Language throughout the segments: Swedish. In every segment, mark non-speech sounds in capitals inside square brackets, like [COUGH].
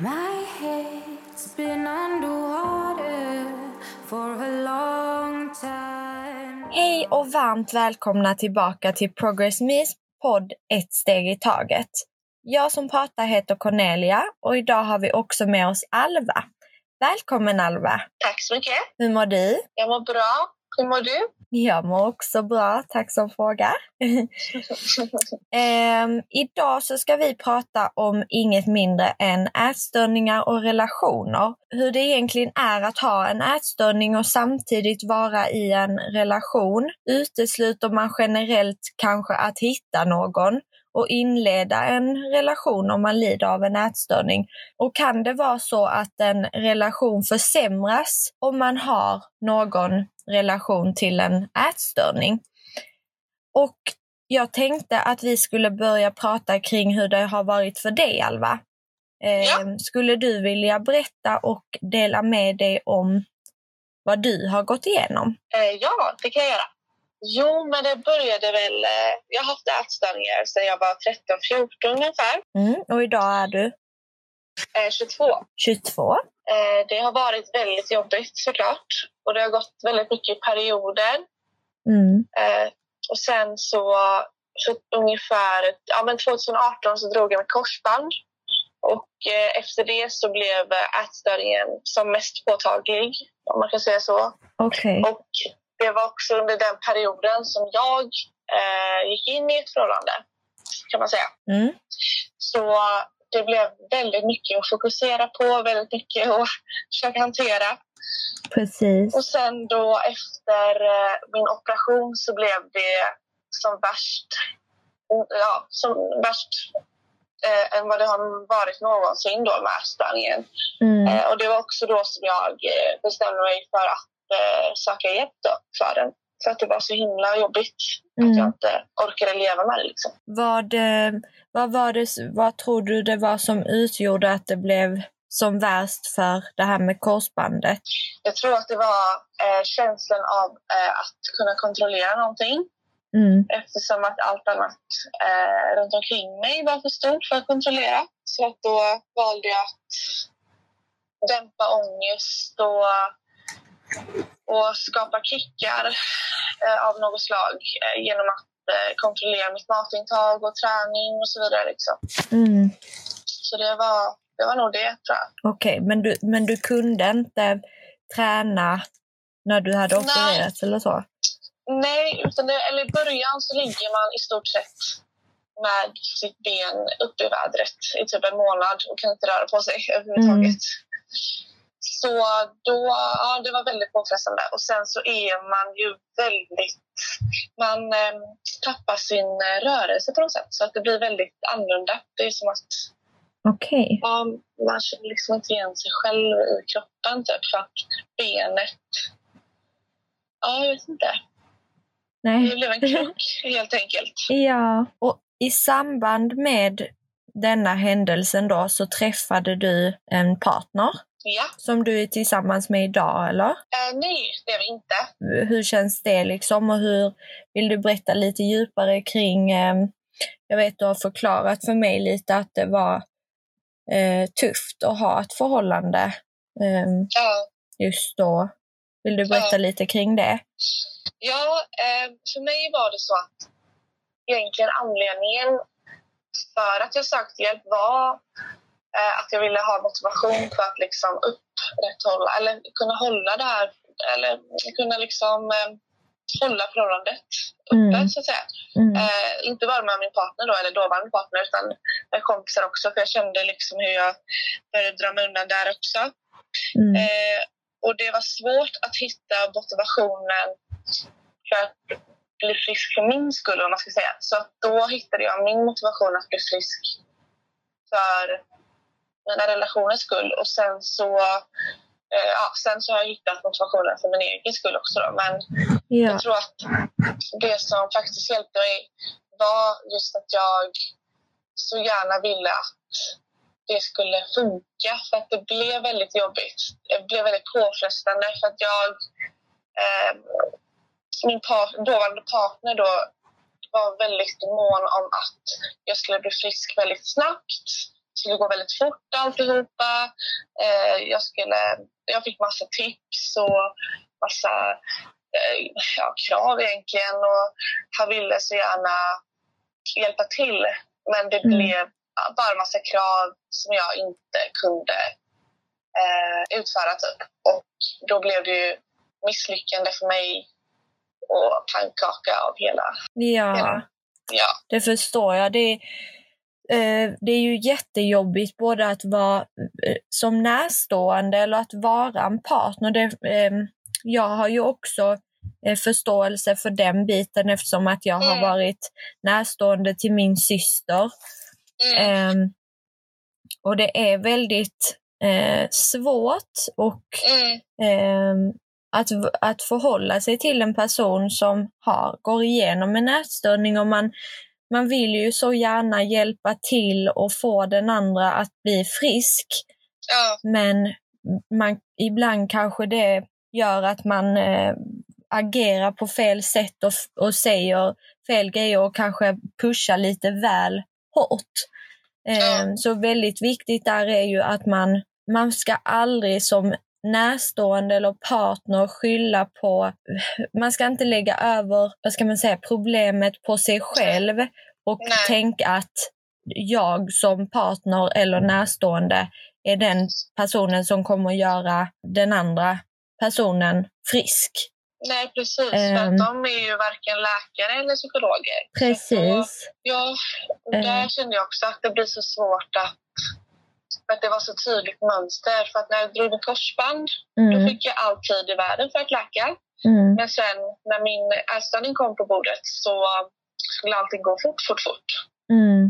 My head's been underwater for a long time. Hej och varmt välkomna tillbaka till Progress Me's podd Ett steg i taget. Jag som pratar heter Cornelia och idag har vi också med oss Alva. Välkommen Alva! Tack så mycket. Hur mår du? Jag mår bra. Hur mår du? Jag mår också bra, tack som frågar. [LAUGHS] Ehm, idag så ska vi prata om inget mindre än ätstörningar och relationer. Hur det egentligen är att ha en ätstörning och samtidigt vara i en relation. Utesluter man generellt kanske att hitta någon och inleda en relation om man lider av en ätstörning? Och kan det vara så att en relation försämras om man har någon relation till en ätstörning? Och jag tänkte att vi skulle börja prata kring hur det har varit för dig, Alva. Eh. Skulle du vilja berätta och dela med dig om vad du har gått igenom? Eh, ja, det kan jag göra. Jo, men det började väl... Eh, jag har haft ätstörningar sedan jag var 13-14 ungefär. Mm, och idag är du Eh, 22. 22. Eh, det har varit väldigt jobbigt såklart. Och det har gått väldigt mycket i perioder. Mm. Eh, och sen så, så ungefär ja, men 2018 så drog jag med korsband. Och eh, efter det så blev eh, ätstörningen som mest påtaglig, om man kan säga så. Okej. Och det var också under den perioden som jag eh, gick in i ett förhållande, kan man säga. Mm. Så det blev väldigt mycket att fokusera på, väldigt mycket att [LAUGHS] försöka hantera. Precis. Och sen då efter eh, min operation så blev det som värst, ja, som värst eh, än vad det har varit någonsin då med ätstörningen. Mm. Eh, och det var också då som jag eh, bestämde mig för att eh, söka hjälp då för den. För att det var så himla jobbigt att jag Mm. inte orkade leva med det. Liksom. Vad, eh, vad, var det, vad tror du det var som utgjorde att det blev som värst för det här med korsbandet? Jag tror att det var eh, känslan av eh, att kunna kontrollera någonting Mm. eftersom att allt annat eh, runt omkring mig var för stort för att kontrollera. Så att då valde jag att dämpa ångest och, och skapa kickar eh, av något slag eh, genom att eh, kontrollera mitt matintag och träning och så vidare. Liksom. Mm. Så det var, det var nog det, tror jag. Okej, men, du, men du kunde inte träna när du hade opererats eller så? Nej, utan det, eller i början så ligger man i stort sett med sitt ben uppe i vädret i typ en månad och kan inte röra på sig överhuvudtaget. Så då, ja, det var väldigt påfrestande. Och sen så är man ju väldigt... Man eh, tappar sin eh, rörelse på något sätt. Så att det blir väldigt annorlunda. Det är som att Okej. ja, man känner liksom inte igen sig själv i kroppen. Typ, för att benet... Ja, jag vet inte. Det Nej. blev en krock helt enkelt. [LAUGHS] Ja. Och i samband med denna händelsen då så träffade du en partner Ja. som du är tillsammans med idag, eller? Eh, nej, det är vi inte. hur känns det liksom och hur vill du berätta lite djupare kring, eh, jag vet du har förklarat för mig lite att det var eh, tufft att ha ett förhållande eh, Ja, just då. Vill du berätta Ja. lite kring det? ja eh, för mig var det så att egentligen anledningen för att jag sökte hjälp var att jag ville ha motivation för att liksom upprätthålla eller kunna hålla det här eller kunna liksom eh, hålla förhållandet uppe Mm. så att säga. Mm. Eh, inte bara med min partner då, eller dåvarande partner, utan med kompisar också. För jag kände liksom hur jag började dra mig undan där också. Mm. Eh, och det var svårt att hitta motivationen för att bli frisk för min skull, om man ska säga. Så att då hittade jag min motivation att bli frisk för mina relationers skull. Och sen så, eh, ja, sen så har jag hittat motivationen för min egen skull också. Då. Men ja. jag tror att det som faktiskt hjälpte mig var just att jag så gärna ville att det skulle funka. För att det blev väldigt jobbigt. Det blev väldigt påfrestande för att jag... Eh, min par, dåvarande partner då var väldigt mån om att jag skulle bli frisk väldigt snabbt. Skulle gå väldigt fort alltihopa. Eh, jag, skulle, jag fick massa tips och massa eh, ja, krav egentligen. Och han ville så gärna hjälpa till. Men det Mm. blev bara massa krav som jag inte kunde eh, utföra. Typ. Och då blev det ju misslyckande för mig och pannkaka av hela... Ja, hela ja. det förstår jag. Det, det är ju jättejobbigt både att vara eh, som närstående eller att vara en partner. Det, eh, jag har ju också eh, förståelse för den biten eftersom att jag har Mm. varit närstående till min syster. Mm. Ehm, och det är väldigt eh, svårt och Mm. ehm, att, att förhålla sig till en person som har, går igenom en ätstörning och man, man vill ju så gärna hjälpa till och få den andra att bli frisk. Ja. Men man, ibland kanske det gör att man eh, agerar på fel sätt och, och säger fel grejer och kanske pushar lite väl hårt. Eh, Ja. Så väldigt viktigt där är ju att man, man ska aldrig som närstående eller partner skylla på, man ska inte lägga över, vad ska man säga, problemet på sig själv och Nej. tänka att jag som partner eller närstående är den personen som kommer göra den andra personen frisk. Nej, precis. Ehm. För att de är ju varken läkare eller psykologer. Så Precis. Ja, och där Eh. kände jag också att det blir så svårt att... Att det var så tydligt mönster. För att när jag drog med korsband, då Mm, fick jag all tid i världen för att läka. mm, Men sen när min ätstörning kom på bordet så skulle allting gå fort, fort, fort. mm.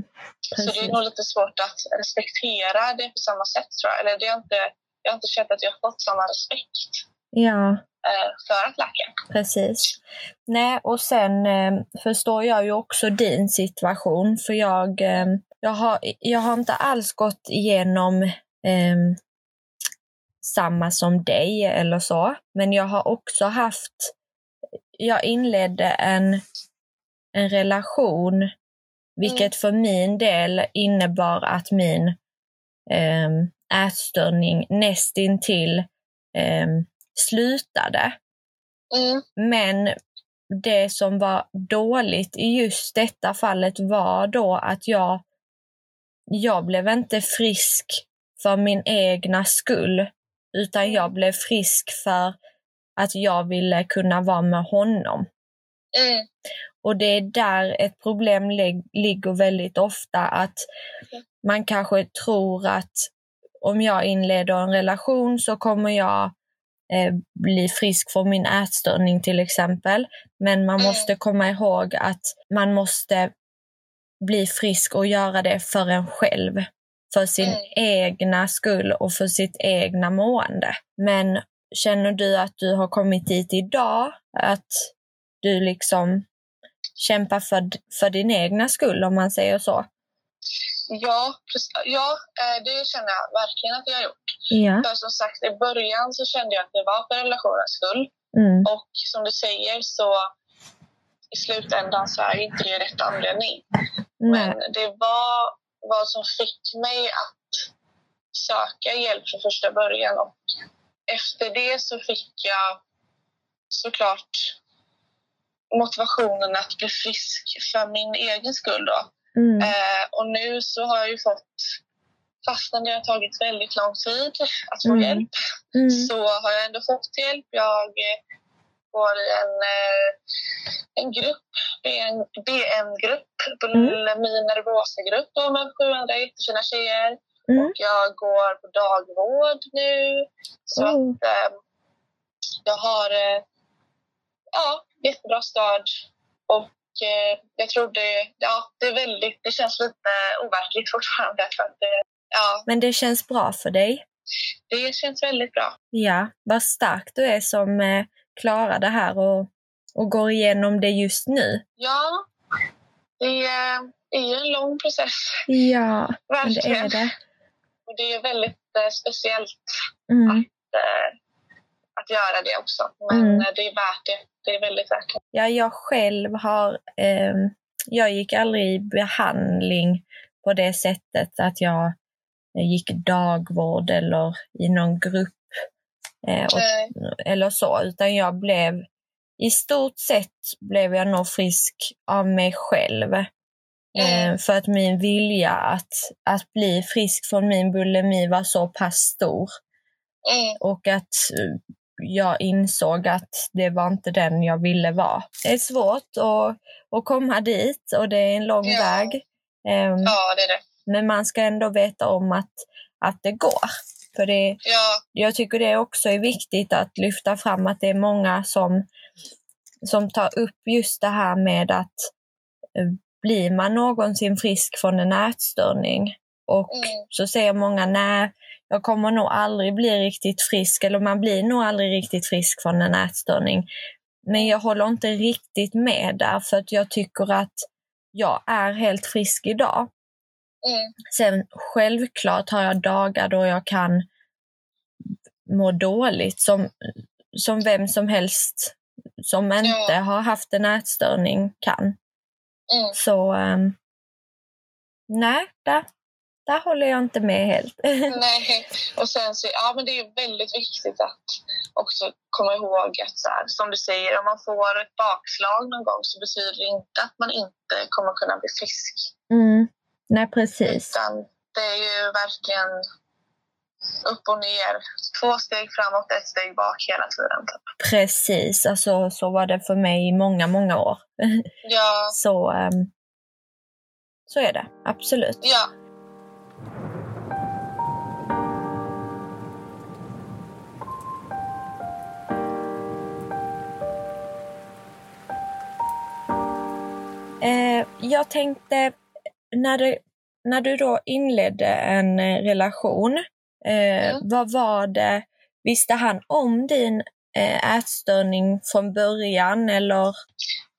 Så det är nog lite svårt att respektera det på samma sätt tror jag. Eller det har inte, jag har inte känt att jag har fått samma respekt Ja, eh, för att läka. precis. Nej, och sen eh, förstår jag ju också din situation, för jag, eh, jag, har, jag har inte alls gått igenom eh, samma som dig eller så, men jag har också haft, jag inledde en, en relation, vilket för min del innebar att min eh, ätstörning nästintill eh, slutade. Mm. Men det som var dåligt i just detta fallet var då att jag, jag blev inte frisk för min egna skull, utan jag blev frisk för att jag ville kunna vara med honom. Mm. Och det är där ett problem lig- ligger väldigt ofta, att man kanske tror att om jag inleder en relation så kommer jag eh, bli frisk från min ätstörning till exempel. Men man Mm. måste komma ihåg att man måste bli frisk och göra det för en själv. För sin Mm. egna skull och för sitt egna mående. Men känner du att du har kommit dit idag? Att du liksom kämpar för, för din egna skull om man säger så? Ja, ja, eh, det känner jag verkligen att jag har gjort. Ja. För som sagt, i början så kände jag att det var för relationens skull. Mm. Och som du säger så i slutändan så är inte det rätt anledning. Men det var vad som fick mig att söka hjälp från första början. Och efter det så fick jag såklart motivationen att bli frisk för min egen skull. Då. Mm. Eh, och nu så har jag ju fått, fastän det har tagit väldigt lång tid att få Mm. hjälp, Mm. så har jag ändå fått hjälp. Jag eh, går i en, eh, en grupp, BN, BN-grupp, bulimi nervosa-grupp då, med sju andra jättefina tjejer. Mm. Och jag går på dagvård nu. Så Oh. att eh, jag har eh, ja, jättebra stöd. Och eh, jag tror det, ja, det är väldigt, det känns lite overkligt fortfarande. För att det, ja, Men det känns bra för dig? det känns väldigt bra. Ja, vad stark du är som eh, klarar det här och, och går igenom det just nu. Ja, det är, det är en lång process. Ja, men det Verkligen. är det. Och det är väldigt eh, speciellt Mm. eh, att göra det också. Men Mm. eh, det är värt det. Det är väldigt värt det. Ja, jag själv har... ehm, jag gick aldrig i behandling på det sättet att jag gick dagvård eller i någon grupp eh, och, eller så, utan jag blev i stort sett blev jag nog frisk av mig själv. Mm. Eh, för att min vilja att, att bli frisk från min bulimi var så pass stor. Mm. Och att eh, jag insåg att det var inte den jag ville vara. Det är svårt att, att komma dit och det är en lång Ja. väg. Ehm, Ja, det är det. Men man ska ändå veta om att, att det går. För det, Ja, jag tycker det också är viktigt att lyfta fram att det är många som, som tar upp just det här med att eh, blir man någonsin frisk från en ätstörning och Mm. så säger många nej, jag kommer nog aldrig bli riktigt frisk eller man blir nog aldrig riktigt frisk från en ätstörning. Men jag håller inte riktigt med där för att jag tycker att jag är helt frisk idag. mm. Sen självklart har jag dagar då jag kan må dåligt som, som vem som helst som inte har haft en ätstörning kan. Mm. Så ehm, nej, där, där håller jag inte med helt. [LAUGHS] Nej, och sen så, ja men det är väldigt viktigt att också komma ihåg att så här, som du säger, om man får ett bakslag någon gång så betyder det inte att man inte kommer kunna bli frisk. mm. Nej, precis. Utan det är ju verkligen upp och ner. Två steg framåt, ett steg bak hela tiden. Typ. Precis, alltså så var det för mig i många, många år. [LAUGHS] Ja, Så, ehm, så är det, absolut. ja. Eh, jag tänkte, när, det, när du då inledde en eh, relation, eh, Mm. vad var det, visste han om din eh, ätstörning från början eller?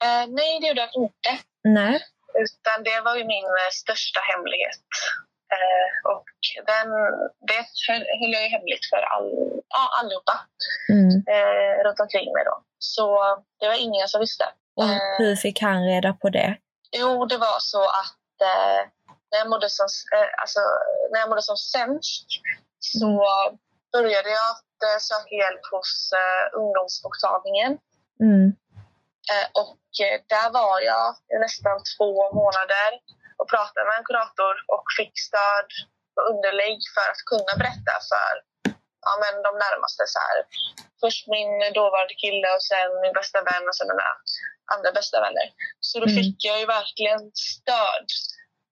Eh, nej, det gjorde jag inte. Nej. Utan det var ju min eh, största hemlighet. Eh, och den, det höll, jag ju hemligt för all, ja, allihopa Mm. eh, runt omkring mig. Då. Så det var ingen som visste. Och Eh, hur fick han reda på det? Jo, det var så att eh, när, jag mådde som, alltså, när jag mådde som sämst så började jag att eh, söka hjälp hos eh, ungdomsmottagningen. Mm. Eh, och där var jag i nästan två månader och pratade med en kurator och fick stöd och underlägg för att kunna berätta för ja, men de närmaste. Så här. Först min dåvarande kille och sen min bästa vän och sen mina andra bästa vänner. Så då Mm. fick jag ju verkligen stöd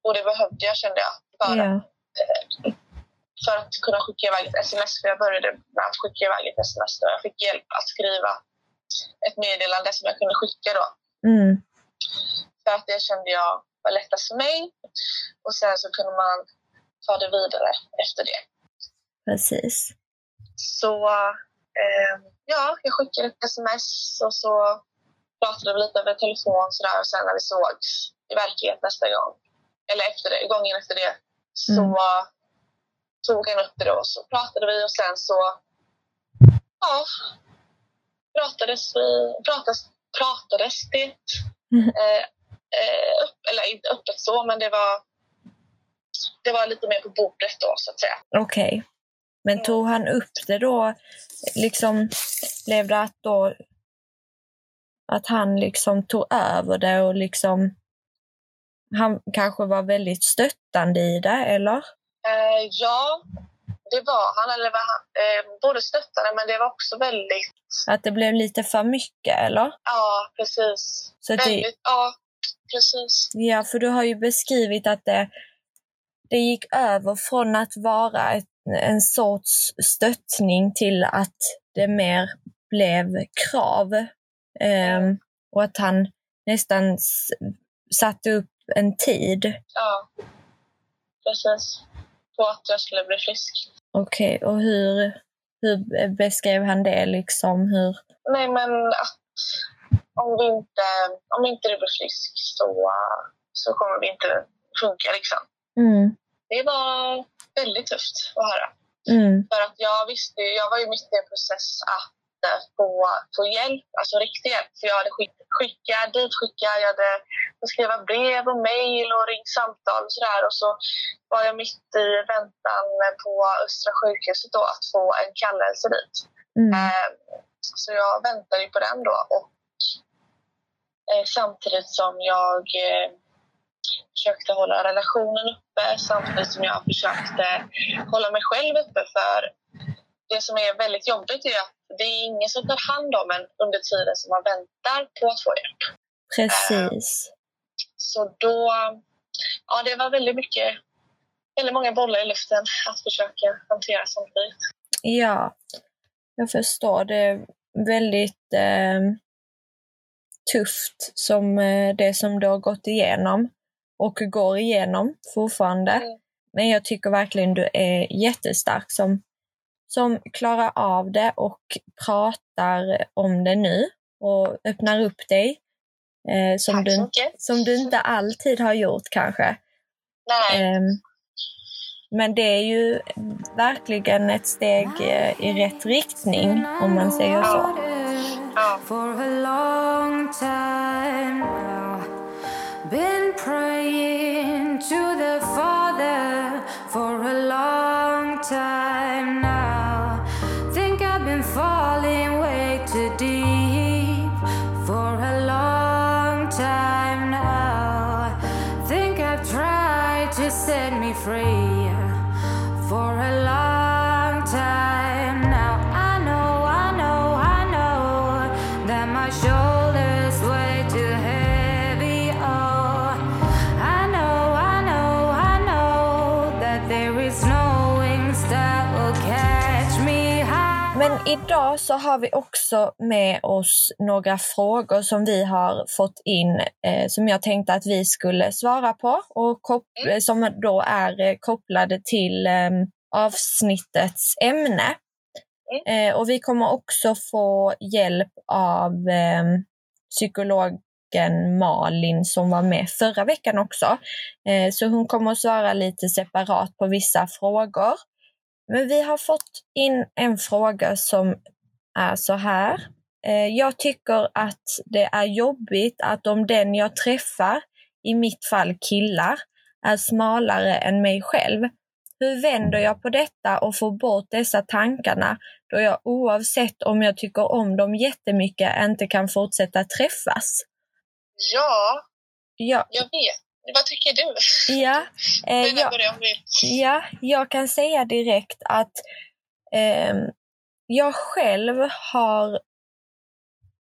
och det behövde jag kände jag för, Ja. För att kunna skicka iväg ett sms. För jag började med att skicka iväg ett sms och jag fick hjälp att skriva ett meddelande som jag kunde skicka då. Mm. För att det kände jag var lättast för mig. Och sen så kunde man ta det vidare efter det. Precis. Så eh, ja, jag skickade ett sms och så pratade vi lite över telefon sådär. Och sen när vi sågs i verklighet nästa gång, eller efter det, gången efter det, så Mm. Tog han upp det då. Så pratade vi och sen så ja, pratades vi, pratas, pratades det Mm. eh, eh, upp, eller inte öppet så, men det var, det var lite mer på bordet då så att säga. Okej. Men tog han upp det då, liksom, blev det att då att han liksom tog över det och liksom han kanske var väldigt stöttande i det, eller? Eh, ja, det var han. Eller var han eh, både stöttande men det var också väldigt... Att det blev lite för mycket, eller? Ja, precis. Så det, Väldigt, ja, precis. ja, för du har ju beskrivit att det, det gick över från att vara ett, en sorts stöttning till att det mer blev krav. Ehm, och att han nästan satte upp en tid. Ja, precis. På att jag skulle bli frisk. Okej, och hur, hur beskrev han det liksom? Hur? Nej, men att om, vi inte, om inte du blir frisk så, så kommer vi inte funka liksom. Mm, Det var väldigt tufft att höra. mm, För att jag visste, jag var ju mitt i en process att inte få, få hjälp, alltså riktig hjälp. För jag hade skick, skickat, ditskickat, jag hade skriva brev och mejl och ringt samtal och sådär. Och så var jag mitt i väntan på Östra sjukhuset då att få en kallelse dit. Mm. Eh, så jag väntade ju på den då. Och eh, samtidigt som jag eh, försökte hålla relationen uppe samtidigt som jag försökte hålla mig själv uppe. För det som är väldigt jobbigt är att det är ingen som tar hand om en under tiden som man väntar på att få hjälp. Precis. Så då, ja det var väldigt mycket, väldigt många bollar i luften att försöka hantera samtidigt. Ja, jag förstår. Det är väldigt eh, tufft som eh, det som du har gått igenom och går igenom fortfarande. Mm. Men jag tycker verkligen du är jättestark som, som klarar av det och pratar om det nu och öppnar upp dig. Eh, som, Tack du, mycket. som du inte alltid har gjort kanske. Nej, Ehm, men det är ju verkligen ett steg eh, i rätt riktning om man säger så. ja. For Men idag så har vi också med oss några frågor som vi har fått in eh, som jag tänkte att vi skulle svara på och kop- eh, som då är eh, kopplade till eh, avsnittets ämne. Eh, och vi kommer också få hjälp av eh, psykologen Malin som var med förra veckan också. Eh, så hon kommer att svara lite separat på vissa frågor. Men vi har fått in en fråga som är så här. Eh, Jag tycker att det är jobbigt att om den jag träffar, i mitt fall killar, är smalare än mig själv. Hur vänder jag på detta och får bort dessa tankarna då jag oavsett om jag tycker om dem jättemycket inte kan fortsätta träffas? ja, Ja, jag vet. Vad tycker du? ja, [LAUGHS] eh, Du ja. börjar om du Ja, jag kan säga direkt att ehm, jag själv har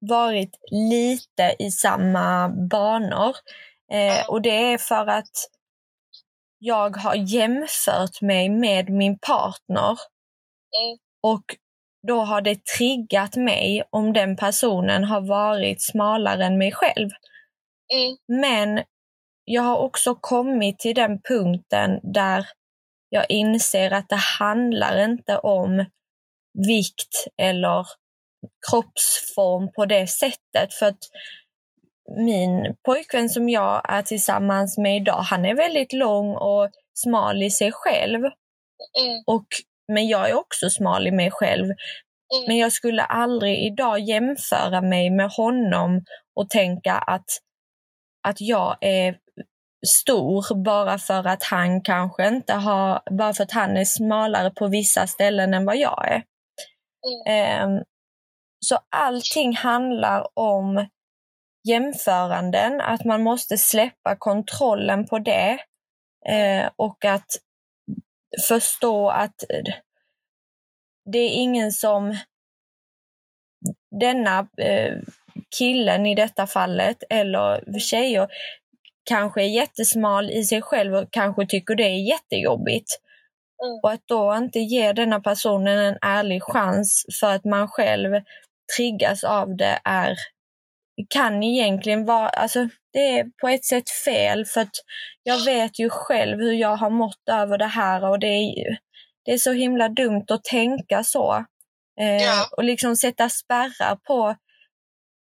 varit lite i samma banor. Eh, och det är för att jag har jämfört mig med min partner Mm. och då har det triggat mig om den personen har varit smalare än mig själv. Mm. Men jag har också kommit till den punkten där jag inser att det handlar inte om vikt eller kroppsform på det sättet. För att min pojkvän som jag är tillsammans med idag, han är väldigt lång och smal i sig själv. Mm. Och, men jag är också smal i mig själv. Mm. Men jag skulle aldrig idag jämföra mig med honom och tänka att, att jag är stor bara för att han kanske inte har, bara för att han är smalare på vissa ställen än vad jag är. Ehm, så allting handlar om jämföranden, att man måste släppa kontrollen på det eh, och att förstå att det är ingen som denna eh, killen i detta fallet eller tjejer kanske är jättesmal i sig själv och kanske tycker det är jättejobbigt. Mm. Och att då inte ge denna personen en ärlig chans för att man själv triggas av det är kan egentligen vara, alltså det är på ett sätt fel för att jag vet ju själv hur jag har mått över det här och det är, ju- det är så himla dumt att tänka så. Eh, Ja. Och liksom sätta spärrar på,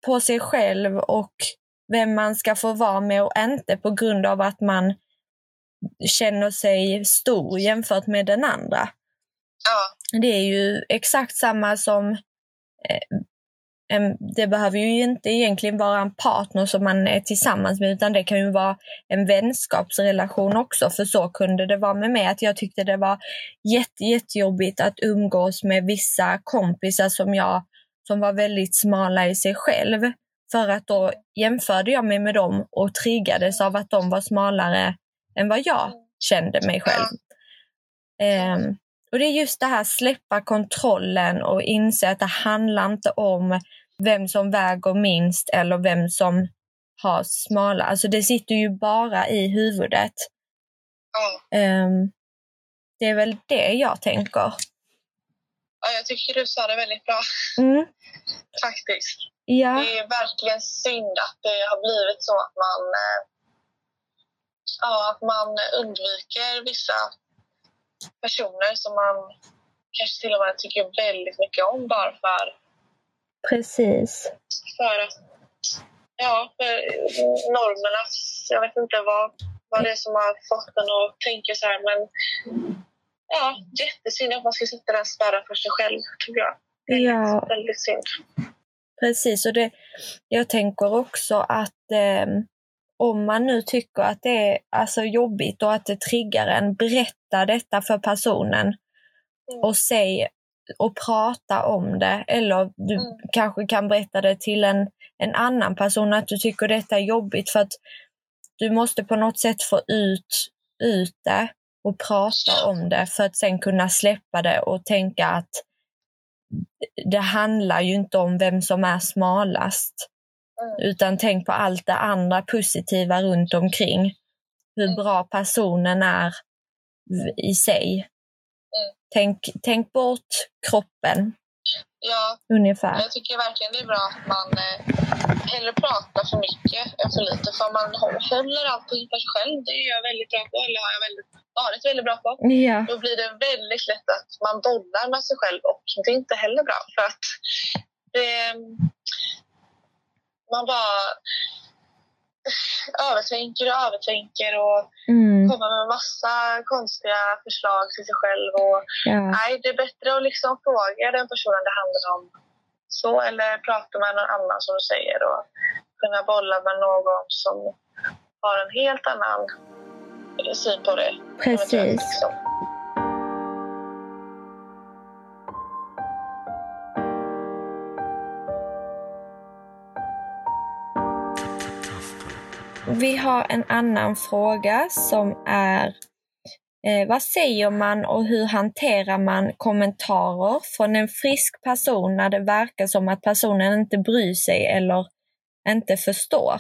på sig själv och vem man ska få vara med och inte på grund av att man känner sig stor jämfört med den andra. Ja. Det är ju exakt samma som det behöver ju inte egentligen vara en partner som man är tillsammans med utan det kan ju vara en vänskapsrelation också för så kunde det vara med mig att jag tyckte det var jätte, jättejobbigt att umgås med vissa kompisar som jag som var väldigt smala i sig själv. För att då jämförde jag mig med dem och triggades av att de var smalare än vad jag kände mig själv. Um, och det är just det här släppa kontrollen och inse att det handlar inte om vem som väger minst eller vem som har smala. Alltså det sitter ju bara i huvudet. Um, det är väl det jag tänker. Ja, jag tycker du sa det väldigt bra. Mm. Faktiskt. Ja. Det är verkligen synd att det har blivit så att man, eh, ja, att man undviker vissa personer som man kanske till och med tycker väldigt mycket om bara för, Precis. för att ja, för normerna. Jag vet inte vad, vad det är som har fått en att tänka så här men ja, jättesynd att man ska sätta den spärren för sig själv tycker jag. Ja. Väldigt synd. Precis, och det, jag tänker också att eh, om man nu tycker att det är alltså, jobbigt och att det triggar en, berätta detta för personen Mm. och säg och prata om det. Eller du Mm. kanske kan berätta det till en, en annan person att du tycker detta är jobbigt för att du måste på något sätt få ut, ut det och prata om det för att sen kunna släppa det och tänka att det handlar ju inte om vem som är smalast. Mm. Utan tänk på allt det andra positiva runt omkring. Hur Mm. bra personen är i sig. Mm. Tänk, tänk bort kroppen Ja, ungefär. Jag tycker verkligen det är bra att man eh, hellre pratar för mycket än för lite. För man hå- håller allting för sig själv. Det är jag väldigt bra på, eller har jag väldigt, varit väldigt bra på. Ja, Då blir det väldigt lätt att man bollar med sig själv och det är inte heller bra. För att det, man bara övertänker och övertänker och mm, kommer med massa konstiga förslag till sig själv. Och, ja. Nej, det är bättre att liksom fråga den personen det handlar om. Så, eller prata med någon annan som du säger och kunna bolla med någon som har en helt annan syn på det. precis. Liksom. Vi har en annan fråga som är eh, vad säger man och hur hanterar man kommentarer från en frisk person när det verkar som att personen inte bryr sig eller inte förstår?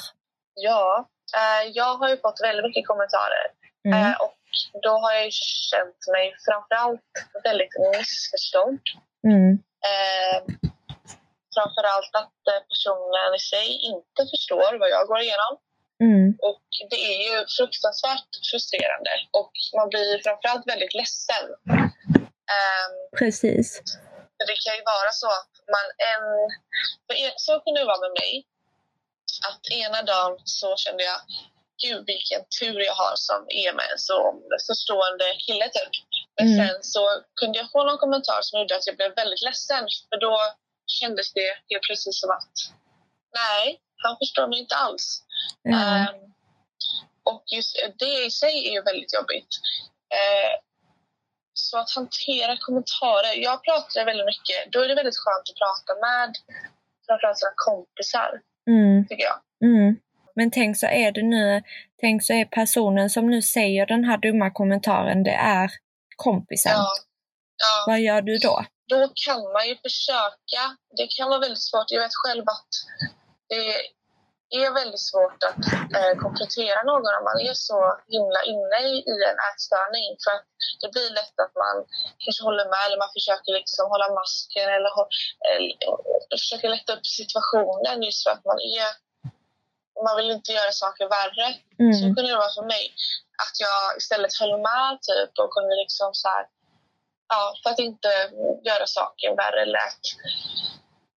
Ja, eh, jag har ju fått väldigt mycket kommentarer Mm. eh, och då har jag känt mig framförallt väldigt missförstådd. Mm. Eh, framförallt att eh, personen i sig inte förstår vad jag går igenom. Mm. Och det är ju fruktansvärt frustrerande och man blir framförallt väldigt ledsen. Ehm, Precis. det kan ju vara så att man en... För en- så kunde det vara med mig. Att ena dagen så kände jag Gud vilken tur jag har som är med en så förstående kille typ. Men Mm. sen så kunde jag få någon kommentar som gjorde att jag blev väldigt ledsen. För då kändes det helt plötsligt som att nej, han förstår mig inte alls. Ja. Ehm, och just det i sig är ju väldigt jobbigt. Eh, så att hantera kommentarer. Jag pratar väldigt mycket. Då är det väldigt skönt att prata med framförallt sina kompisar, Mm. tycker jag. Mm. Men tänk så är det nu, tänk så är personen som nu säger den här dumma kommentaren, det är kompisen. Ja. Ja, Vad gör du då? då kan man ju försöka. Det kan vara väldigt svårt. Jag vet själv att det är väldigt svårt att eh, komplettera någon om man är så himla inne i, i en ätstörning. För att det blir lätt att man kanske håller med eller man försöker liksom hålla masken eller, hå- eller försöker lätta upp situationen just för att man är man vill inte göra saker värre. Så Mm. kunde det vara för mig. Att jag istället höll med typ och kunde liksom så här, ja, för att inte göra saken värre eller att,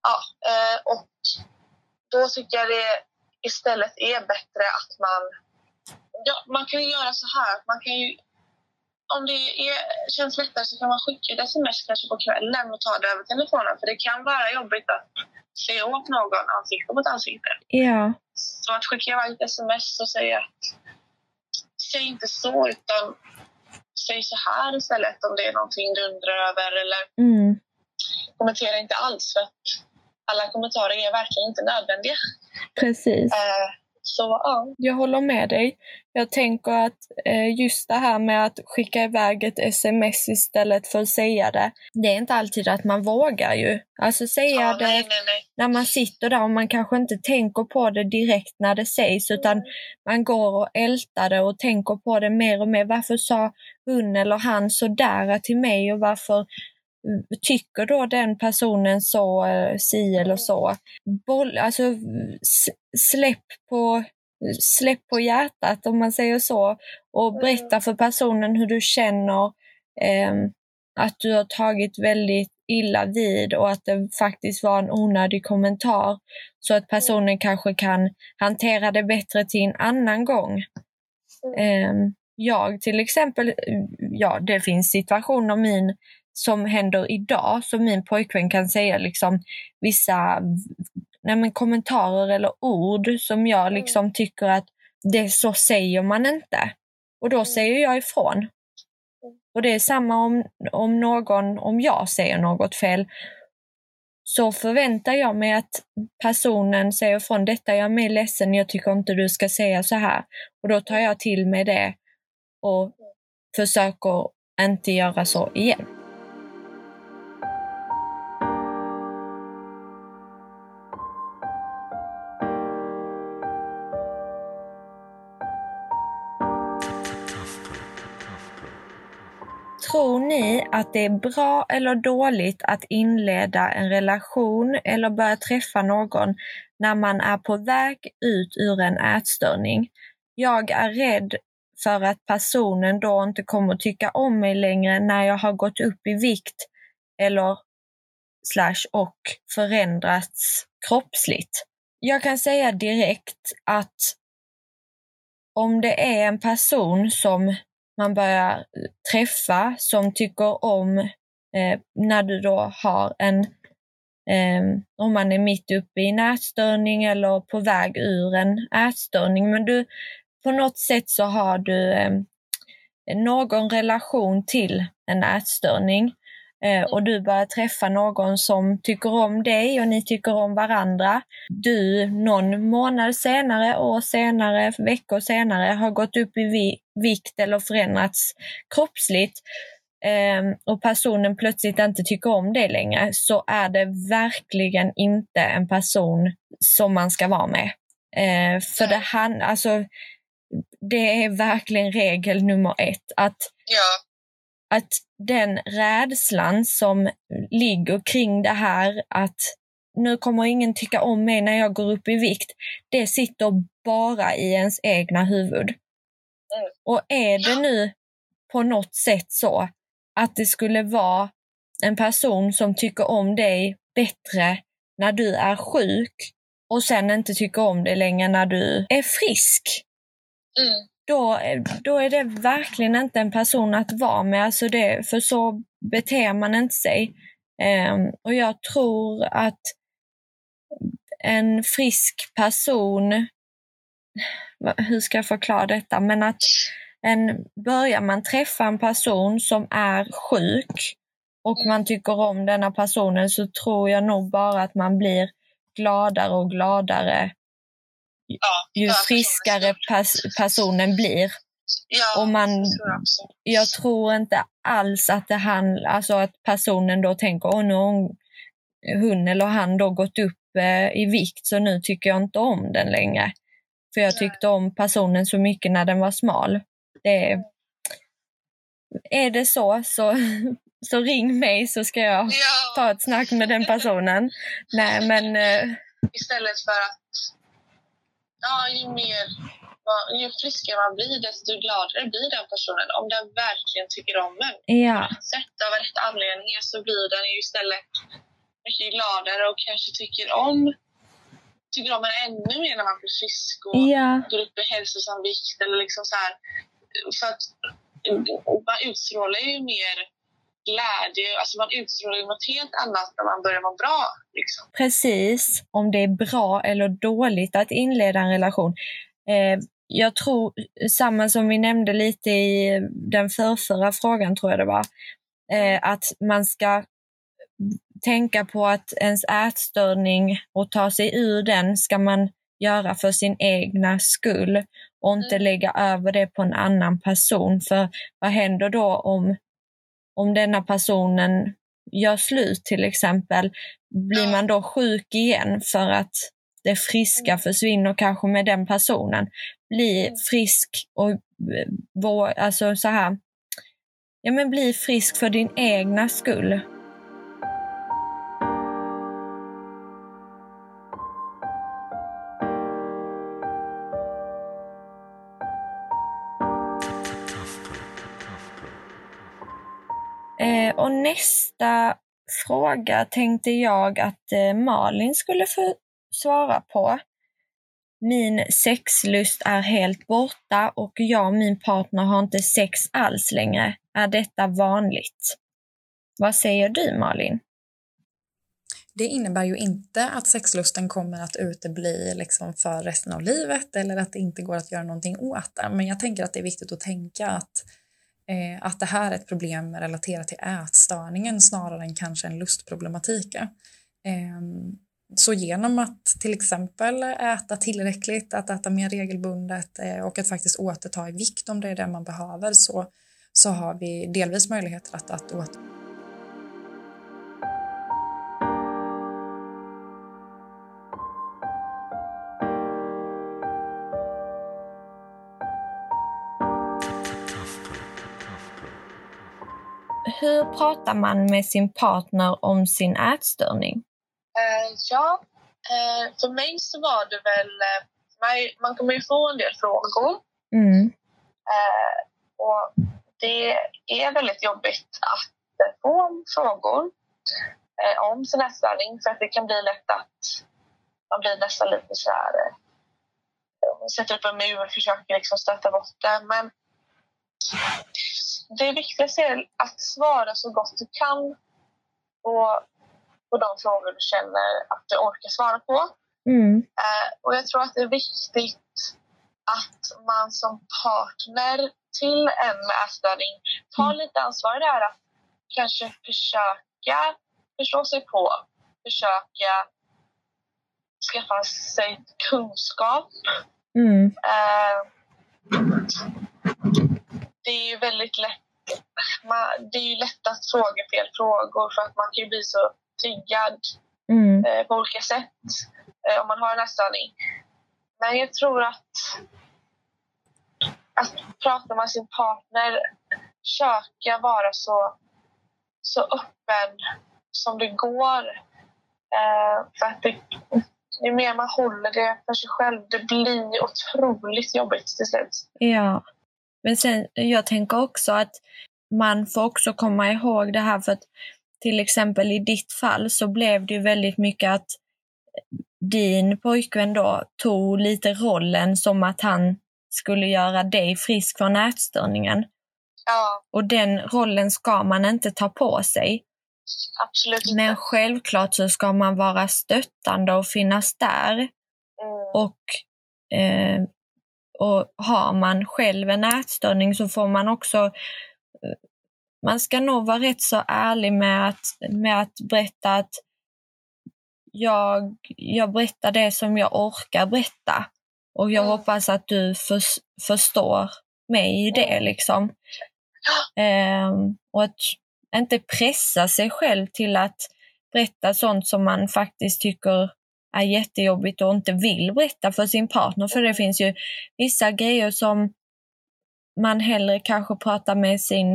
ja, eh, och då tycker jag det istället är bättre att man, ja, man kan ju göra så här, man kan ju om det är, känns lättare så kan man skicka ett sms kanske på kvällen och ta det över telefonen. För det kan vara jobbigt att se åt någon ansikte mot ansikte. Ja. Så att skicka iväg ett sms och säga att säg inte så utan säg så här istället om det är någonting du undrar över eller Mm. kommentera inte alls för att alla kommentarer är verkligen inte nödvändiga. Precis. Eh, så ja, Jag håller med dig. Jag tänker att eh, just det här med att skicka iväg ett sms istället för att säga det, det är inte alltid att man vågar ju. Alltså säga ja det nej, nej, nej. när man sitter där och man kanske inte tänker på det direkt när det sägs utan man går och ältar det och tänker på det mer och mer. Varför sa hon eller han sådär till mig och varför mm, tycker då den personen så, eh, si eller så? Boll, alltså släpp på, släpp på hjärtat om man säger så och berätta för personen hur du känner ehm, att du har tagit väldigt illa vid och att det faktiskt var en onödig kommentar så att personen kanske kan hantera det bättre till en annan gång. Ehm, jag till exempel, ja det finns situationer min, som händer idag som min pojkvän kan säga liksom vissa nej men, kommentarer eller ord som jag liksom tycker att det så säger man inte. Och då säger jag ifrån. Och det är samma om, om någon, om jag säger något fel, så förväntar jag mig att personen säger ifrån, detta är jag med ledsen, jag tycker inte du ska säga så här. Och då tar jag till mig det och försöker inte göra så igen. Ni att det är bra eller dåligt att inleda en relation eller börja träffa någon när man är på väg ut ur en ätstörning? Jag är rädd för att personen då inte kommer att tycka om mig längre när jag har gått upp i vikt eller slash och förändrats kroppsligt. Jag kan säga direkt att om det är en person som man börjar träffa som tycker om eh, när du då har en, eh, om man är mitt uppe i en ätstörning eller på väg ur en ätstörning, men du på något sätt så har du eh, någon relation till en ätstörning. eh, och du börjar träffa någon som tycker om dig och ni tycker om varandra. Du någon månad senare, år senare, veckor senare har gått upp i vi vikt eller förändrats kroppsligt eh, och personen plötsligt inte tycker om dig längre så är det verkligen inte en person som man ska vara med. Eh, för det, han, alltså, det är verkligen regel nummer ett att Ja, att den rädslan som ligger kring det här att nu kommer ingen tycka om mig när jag går upp i vikt, det sitter bara i ens egna huvud. Mm. Och är det nu på något sätt så att det skulle vara en person som tycker om dig bättre när du är sjuk och sen inte tycker om dig längre när du är frisk, mm då, då är det verkligen inte en person att vara med. Alltså det, för så beter man inte sig. Um, och jag tror att en frisk person, hur ska jag förklara detta, men att en, börjar man träffa en person som är sjuk och man tycker om denna personen så tror jag nog bara att man blir gladare och gladare ja, ju friskare personen. pers- personen blir. Ja, och man- jag. Jag tror inte alls att det handlar, alltså att personen då tänker, åh nu har hon, hon eller han då gått upp eh, i vikt så nu tycker jag inte om den längre. För jag tyckte om personen så mycket när den var smal. Det är, är det så, så, [LAUGHS] så ring mig så ska jag Ja, ta ett snack med den personen. Nej men eh, istället för att ja, ju mer ju friskare man blir desto gladare blir den personen om den verkligen tycker om en. ja, Sett av rätt anledningar så blir den ju istället mycket gladare och kanske tycker om tycker om en ännu mer när man blir frisk och ja, går upp i hälsosam vikt eller liksom så här. För att man utstrålar ju mer glädje, alltså man utstrålar ju något helt annat när man börjar må bra. Liksom. Precis, om det är bra eller dåligt att inleda en relation. Eh, jag tror, samma som vi nämnde lite i den förrförra frågan tror jag det var, eh, att man ska tänka på att ens ätstörning och ta sig ur den ska man göra för sin egna skull och inte mm. lägga över det på en annan person. För vad händer då om, om denna personen gör slut till exempel? Blir man då sjuk igen för att det friska mm. försvinner kanske med den personen? Bli mm. frisk och alltså så här, ja men bli frisk för din egna skull. Och nästa fråga tänkte jag att eh, Malin skulle få svara på. Min sexlust är helt borta och jag och min partner har inte sex alls längre. Är detta vanligt? Vad säger du Malin? Det innebär ju inte att sexlusten kommer att utebli liksom för resten av livet eller att det inte går att göra någonting åt det. Men jag tänker att det är viktigt att tänka att eh, Eh, att det här är ett problem relaterat till ätstörningen snarare än kanske en lustproblematik. Eh, så genom att till exempel äta tillräckligt, att äta mer regelbundet eh, och att faktiskt återta i vikt om det är det man behöver så, så har vi delvis möjligheter att, att åter hur pratar man med sin partner om sin ätstörning? Uh, ja, uh, för mig så var det väl... Uh, man kommer ju få en del frågor. Mm. och det är väldigt jobbigt att få frågor om sin ätstörning för att det kan bli lätt att man blir nästan lite så här... sätter upp en mur och försöker liksom stöta bort det. Men det viktigaste är att svara så gott du kan på, på de frågor du känner att du orkar svara på. Mm. Eh, och jag tror att det är viktigt att man som partner till en med ätstörning tar mm. lite ansvar där att kanske försöka förstå sig på, försöka skaffa sig kunskap. Mm. Eh, det är ju väldigt lätt man, det är ju lätt att fråga fel frågor för att man kan ju bli så triggad mm. eh, på olika sätt eh, om man har en ätstörning. Men jag tror att att prata med sin partner, försöka vara så, så öppen som det går. Eh, för att det, ju mer man håller det för sig själv, det blir otroligt jobbigt till slut. Ja. Men sen, jag tänker också att man får också komma ihåg det här för att till exempel i ditt fall så blev det ju väldigt mycket att din pojkvän då tog lite rollen som att han skulle göra dig frisk från ätstörningen. Ja. Och den rollen ska man inte ta på sig. Absolut inte. Men självklart så ska man vara stöttande och finnas där. Mm. Och eh, och har man själv en ätstörning så får man också eh, man ska nog vara rätt så ärlig med att, med att berätta att jag, jag berättar det som jag orkar berätta. Och jag mm. hoppas att du för, förstår mig i det mm. liksom. Um, och att inte pressa sig själv till att berätta sånt som man faktiskt tycker är jättejobbigt och inte vill berätta för sin partner. För det finns ju vissa grejer som man hellre kanske pratar med sin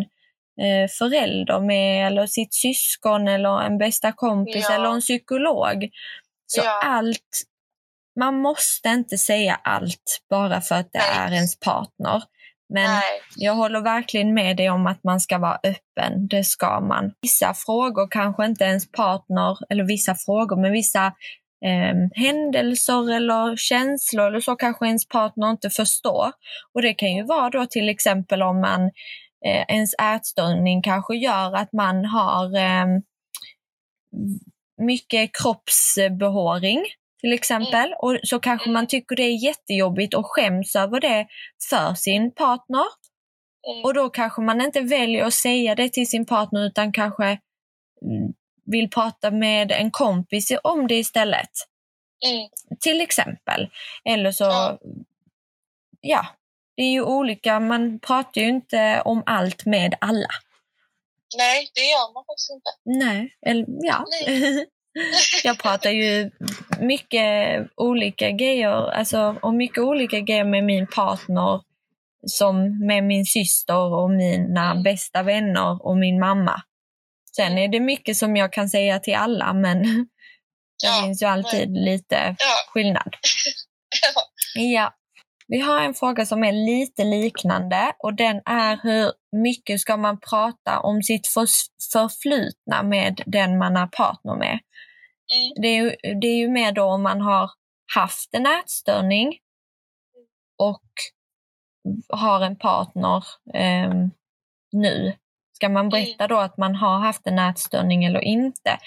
eh, förälder med eller sitt syskon eller en bästa kompis ja. eller en psykolog. Så ja. allt, man måste inte säga allt bara för att det Nej. är ens partner. Men Nej. jag håller verkligen med dig om att man ska vara öppen. Det ska man. Vissa frågor kanske inte ens partner, eller vissa frågor, men vissa eh, händelser eller känslor eller så kanske ens partner inte förstår. Och det kan ju vara då till exempel om man eh, ens ätstörning kanske gör att man har eh, mycket kroppsbehåring till exempel. Mm. Och så kanske man tycker det är jättejobbigt och skäms över det för sin partner. Mm. Och då kanske man inte väljer att säga det till sin partner utan kanske mm, vill prata med en kompis om det istället. Mm. Till exempel. Eller så, ja. ja, det är ju olika, man pratar ju inte om allt med alla. Nej, det gör man faktiskt inte. Nej, eller ja. Nej. [LAUGHS] jag pratar ju mycket olika grejer, alltså om mycket olika grejer med min partner som med min syster och mina mm. bästa vänner och min mamma. Sen är det mycket som jag kan säga till alla men [LAUGHS] det ja, finns ju alltid men... lite ja. skillnad. [LAUGHS] ja. Vi har en fråga som är lite liknande och den är hur mycket ska man prata om sitt förflutna med den man är partner med? Mm. Det, är ju, det är ju mer då om man har haft en ätstörning och har en partner eh, nu. Ska man mm. berätta då att man har haft en ätstörning eller inte?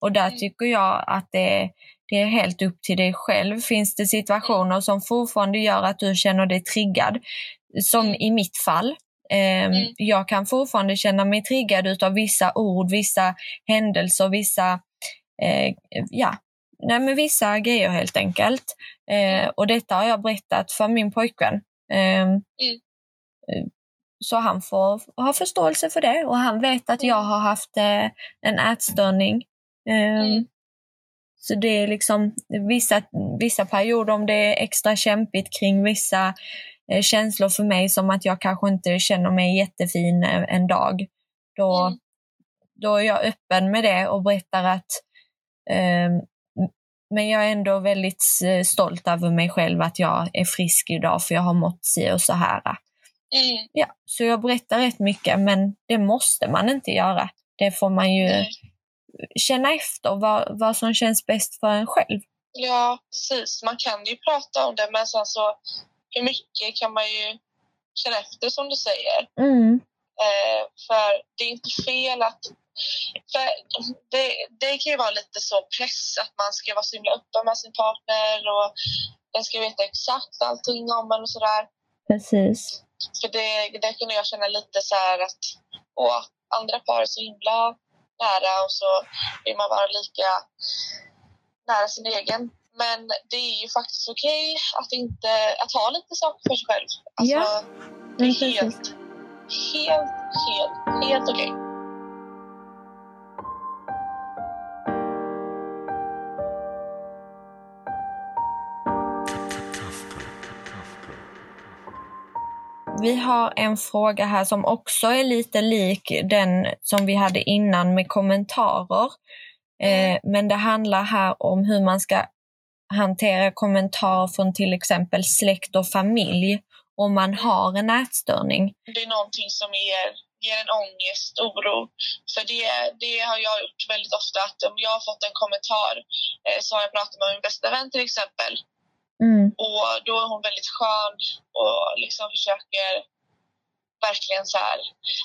Och där mm. tycker jag att det, det är helt upp till dig själv. Finns det situationer som fortfarande gör att du känner dig triggad? Som i mitt fall. Eh, jag kan fortfarande känna mig triggad av vissa ord, vissa händelser, vissa eh, ja, nej, men vissa grejer helt enkelt. Eh, och detta har jag berättat för min pojkvän. Eh, mm. Så han får ha förståelse för det och han vet att jag har haft eh, en ätstörning. Ehm, mm. Så det är liksom vissa, vissa perioder om det är extra kämpigt kring vissa eh, känslor för mig som att jag kanske inte känner mig jättefin eh, en dag. Då, mm. då är jag öppen med det och berättar att Ehm, men jag är ändå väldigt eh, stolt över mig själv att jag är frisk idag för jag har mått si och så här. Mm. Ja, så jag berättar rätt mycket men det måste man inte göra. Det får man ju mm. känna efter vad, vad som känns bäst för en själv. Ja, precis. Man kan ju prata om det men sen så hur mycket kan man ju känna efter som du säger. Mm. Eh, för det är inte fel att för det, det kan ju vara lite så press att man ska vara så himla öppen med sin partner och den ska veta exakt allting om en och sådär. Precis. För det, det kunde jag känna lite så här att åh, andra par är så himla nära och så vill man vara lika nära sin egen. Men det är ju faktiskt okej okay att, inte, att ha lite saker för sig själv. Alltså, ja. Det är helt, helt, helt, helt okej. Okay. Vi har en fråga här som också är lite lik den som vi hade innan med kommentarer. Eh, men det handlar här om hur man ska hantera kommentarer från till exempel släkt och familj om man har en ätstörning. Det är någonting som ger, ger en ångest, oro. För det, det har jag gjort väldigt ofta, att om jag har fått en kommentar eh, så har jag pratat med min bästa vän till exempel Mm. Och då är hon väldigt skön och liksom försöker verkligen så här,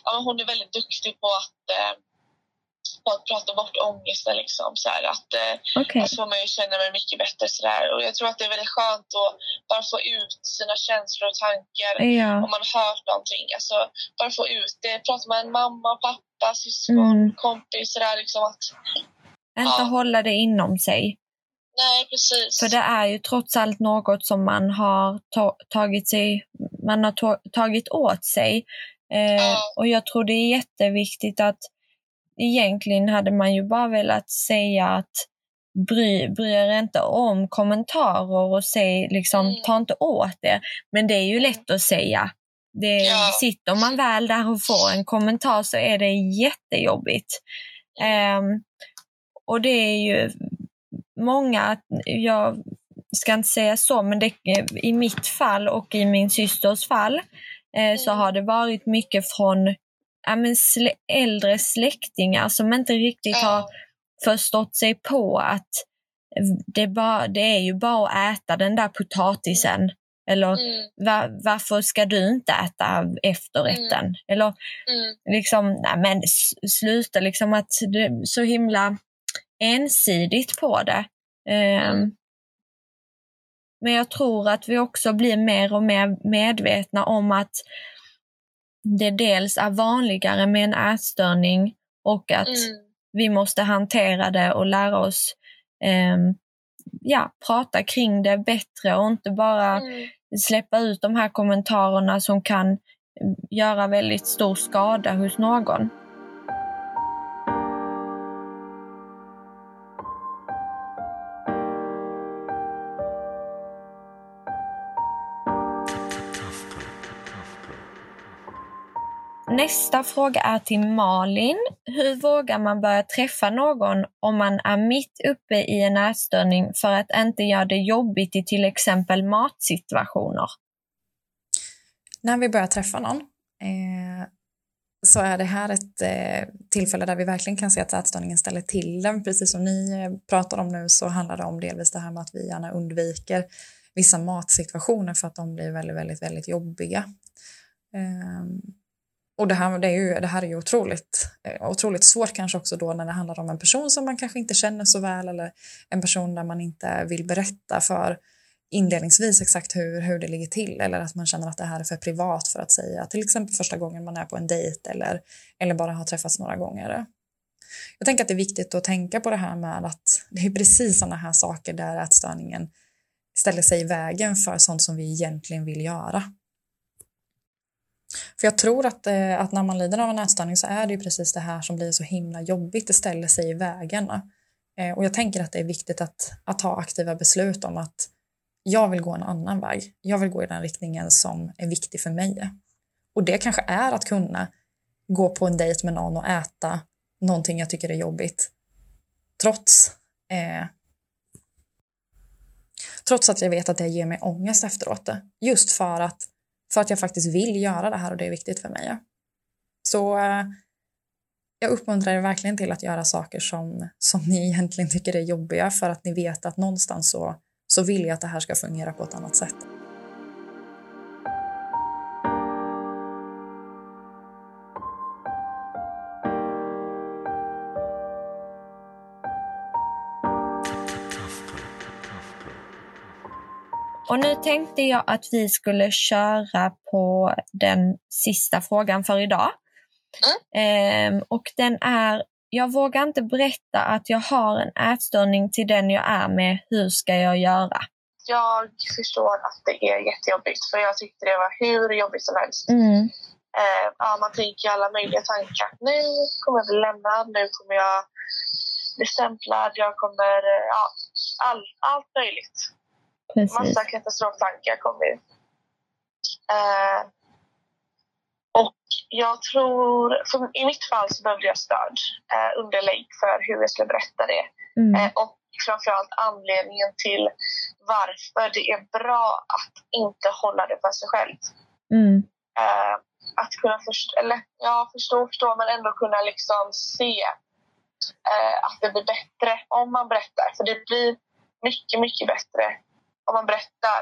ja, hon är väldigt duktig på att, eh, på att prata bort ångesten. Liksom, så här, att, eh, okay. så får man ju känna mig mycket bättre. Så där. Och jag tror att det är väldigt skönt att bara få ut sina känslor och tankar ja. om man har hört någonting. Alltså, bara få ut det. Prata med en mamma, pappa, syskon, mm. kompis. Så där, liksom att, Inte ja. hålla det inom sig. Nej, precis. För det är ju trots allt något som man har ta tagit, sig, man har ta tagit åt sig. Eh, ja. Och jag tror det är jätteviktigt att egentligen hade man ju bara velat säga att bry, bry er inte om kommentarer och säg liksom, mm. ta inte åt det. Men det är ju lätt att säga. Det, ja. Sitter man väl där och får en kommentar så är det jättejobbigt. Um, och det är ju många, jag ska inte säga så, men det, i mitt fall och i min systers fall eh, så mm. har det varit mycket från ja, men slä, äldre släktingar som inte riktigt mm. har förstått sig på att det, bara, det är ju bara att äta den där potatisen Eller var, varför ska du inte äta efterrätten? Eller Mm. liksom, nej men sluta liksom att det så himla ensidigt på det. Mm. Men jag tror att vi också blir mer och mer medvetna om att det dels är vanligare med en ätstörning och att Mm. vi måste hantera det och lära oss ehm, ja, prata kring det bättre och inte bara Mm. släppa ut de här kommentarerna som kan mm, göra väldigt stor skada hos någon. Nästa fråga är till Malin. Hur vågar man börja träffa någon om man är mitt uppe i en ätstörning för att inte göra det jobbigt i till exempel matsituationer? När vi börjar träffa någon eh, så är det här ett eh, tillfälle där vi verkligen kan se att ätstörningen ställer till den. Precis som ni eh, pratar om nu så handlar det om delvis det här med att vi gärna undviker vissa matsituationer för att de blir väldigt, väldigt, väldigt jobbiga. Eh, och det här, det, är ju, det här är ju otroligt, eh, otroligt svårt kanske också då när det handlar om en person som man kanske inte känner så väl eller en person där man inte vill berätta för inledningsvis exakt hur, hur det ligger till eller att man känner att det här är för privat för att säga till exempel första gången man är på en dejt eller, eller bara har träffats några gånger. Jag tänker att det är viktigt att tänka på det här med att det är precis sådana här saker där ätstörningen ställer sig i vägen för sånt som vi egentligen vill göra. För jag tror att, eh, att när man lider av en ätstörning så är det ju precis det här som blir så himla jobbigt, det ställer sig i vägarna. Eh, Och jag tänker att det är viktigt att, att ta aktiva beslut om att jag vill gå en annan väg. Jag vill gå i den riktningen som är viktig för mig. Och det kanske är att kunna gå på en dejt med någon och äta någonting jag tycker är jobbigt. Trots, eh, trots att jag vet att det ger mig ångest efteråt. Just för att, för att jag faktiskt vill göra det här och det är viktigt för mig. Så eh, jag uppmuntrar er verkligen till att göra saker som, som ni egentligen tycker är jobbiga för att ni vet att någonstans så, så vill jag att det här ska fungera på ett annat sätt. Och nu tänkte jag att vi skulle köra på den sista frågan för idag. Ehm, och den är, jag vågar inte berätta att jag har en ätstörning till den jag är med. Hur ska jag göra? Jag förstår att det är jättejobbigt för jag tyckte det var hur jobbigt som helst. Mm. Eh, ja, man tänker alla möjliga tankar. Nu kommer jag bli lämnad, nu kommer jag bli stämplad, jag kommer... eh, Ja, all, allt möjligt. Precis. Massa katastroftankar kommer ju. Eh, och jag tror, i mitt fall så behövde jag stöd, eh, underlägg för hur jag skulle berätta det. Mm. Eh, och framförallt anledningen till varför det är bra att inte hålla det för sig själv. Mm. Eh, att kunna förstå, eller ja, förstå, förstå, men ändå kunna liksom se eh, att det blir bättre om man berättar. För det blir mycket, mycket bättre om man berättar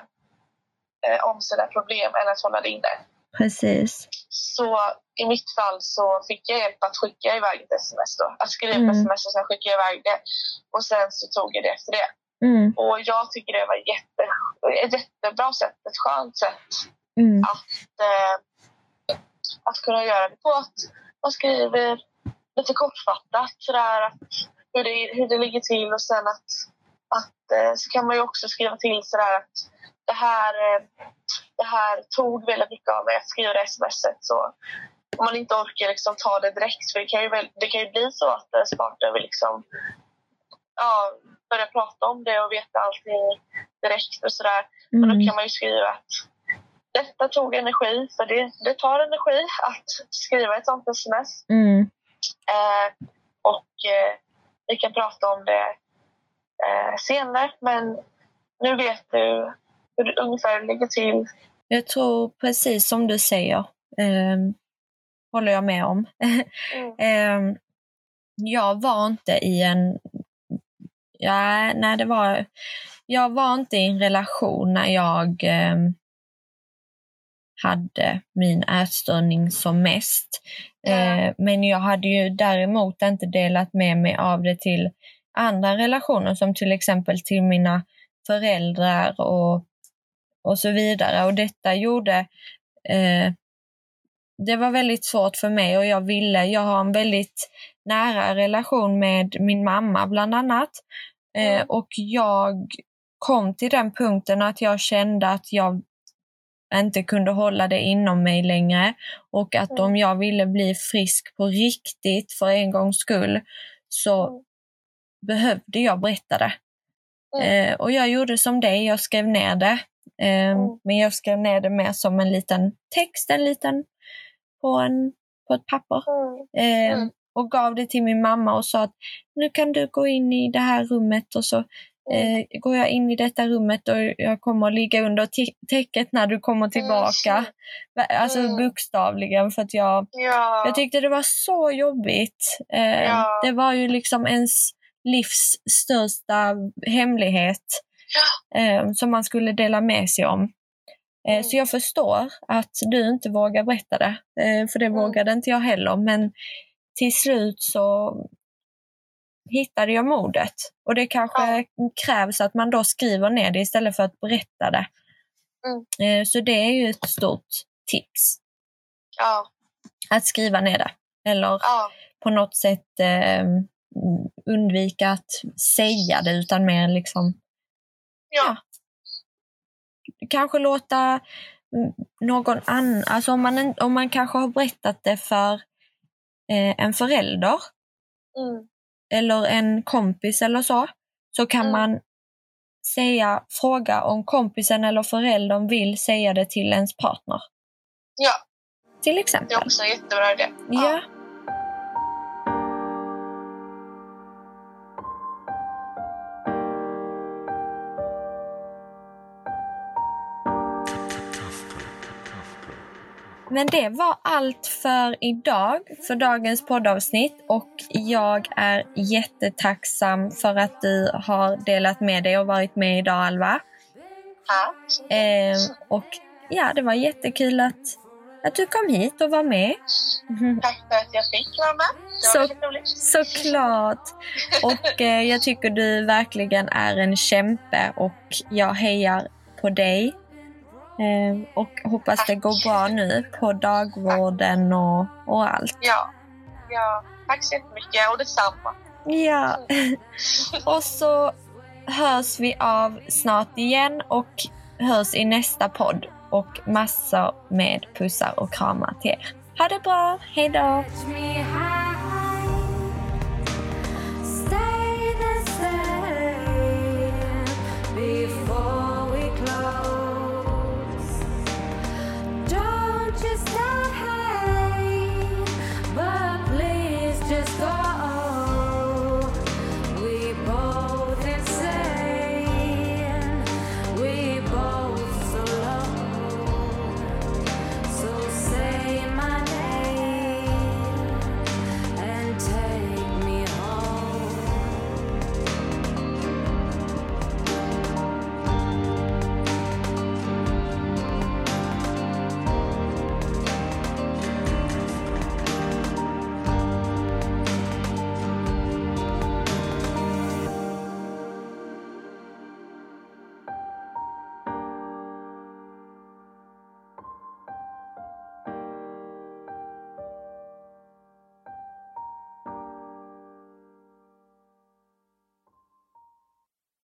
eh, om sina problem än att hålla det inne. Precis. Så i mitt fall så fick jag hjälp att skicka iväg ett sms då. Att skriva Mm. ett sms och sen skicka iväg det. Och sen så tog jag det efter det. Mm. Och jag tycker det var jätte, ett jättebra sätt, ett skönt sätt Mm. att, eh, att kunna göra det på. Att man skriver lite kortfattat sådär att hur det, hur det ligger till och sen att, att eh, så kan man ju också skriva till sådär att det här, eh, det här tog väldigt mycket av mig att skriva det smset. Så om man inte orkar liksom ta det direkt, för det kan ju, det kan ju bli så att ens partner vill liksom ja, börja prata om det och veta allting direkt och sådär. Men då Mm. kan man ju skriva att detta tog energi, för det, det tar energi att skriva ett sånt sms. Mm. Eh, och eh, vi kan prata om det eh, senare, men nu vet du hur det ungefär ligger till. Jag tror precis som du säger, ehm, håller jag med om. [LAUGHS] Mm. Ehm, jag var inte i en... Ja, nej, det var... Jag var inte i en relation när jag ehm, hade min ätstörning som mest. Eh, men jag hade ju däremot inte delat med mig av det till andra relationer som till exempel till mina föräldrar och, och så vidare. Och detta gjorde eh, det var väldigt svårt för mig och jag ville, jag har en väldigt nära relation med min mamma bland annat. Eh, och jag kom till den punkten att jag kände att jag inte kunde hålla det inom mig längre och att mm. om jag ville bli frisk på riktigt för en gångs skull så mm. Behövde jag berätta det. Mm. Eh, och jag gjorde som dig, jag skrev ner det. Eh, mm. men jag skrev ner det mer som en liten text, en liten på, en, på ett papper. Eh, och gav det till min mamma och sa att nu kan du gå in i det här rummet och så eh, går jag in i detta rummet och jag kommer att ligga under täcket när du kommer tillbaka. Mm. Alltså mm. bokstavligen för att jag, ja. jag tyckte det var så jobbigt. Ja. Det var ju liksom ens livs största hemlighet eh, som man skulle dela med sig om. Eh, mm. Så jag förstår att du inte vågar berätta det, eh, för det mm. vågade inte jag heller. Men till slut så hittade jag modet. Och det kanske ja. krävs att man då skriver ner det istället för att berätta det. Mm. Eh, så det är ju ett stort tips. Att skriva ner det. Eller på något sätt eh, undvika att säga det utan mer liksom ja. ja. Kanske låta någon annan, alltså om man, om man kanske har berättat det för eh, en förälder mm eller en kompis eller så, så kan mm. man säga, fråga om kompisen eller föräldern vill säga det till ens partner. Ja. Till exempel. Det är också en jättebra idé. Ja. ja. Men det var allt för idag, för dagens poddavsnitt. Och jag är jättetacksam för att du har delat med dig och varit med idag, Alva. Ja. Eh, och ja, det var jättekul att, att du kom hit och var med. [LAUGHS] Tack för att jag fick vara med. Så, såklart. Och eh, jag tycker du verkligen är en kämpe och jag hejar på dig och hoppas tack. det går bra nu på dagvården och, och allt. Ja. ja, tack så jättemycket och detsamma. Ja. [LAUGHS] och så hörs vi av snart igen och hörs i nästa podd. Och massor med pussar och kramar till er. Ha det bra, hejdå!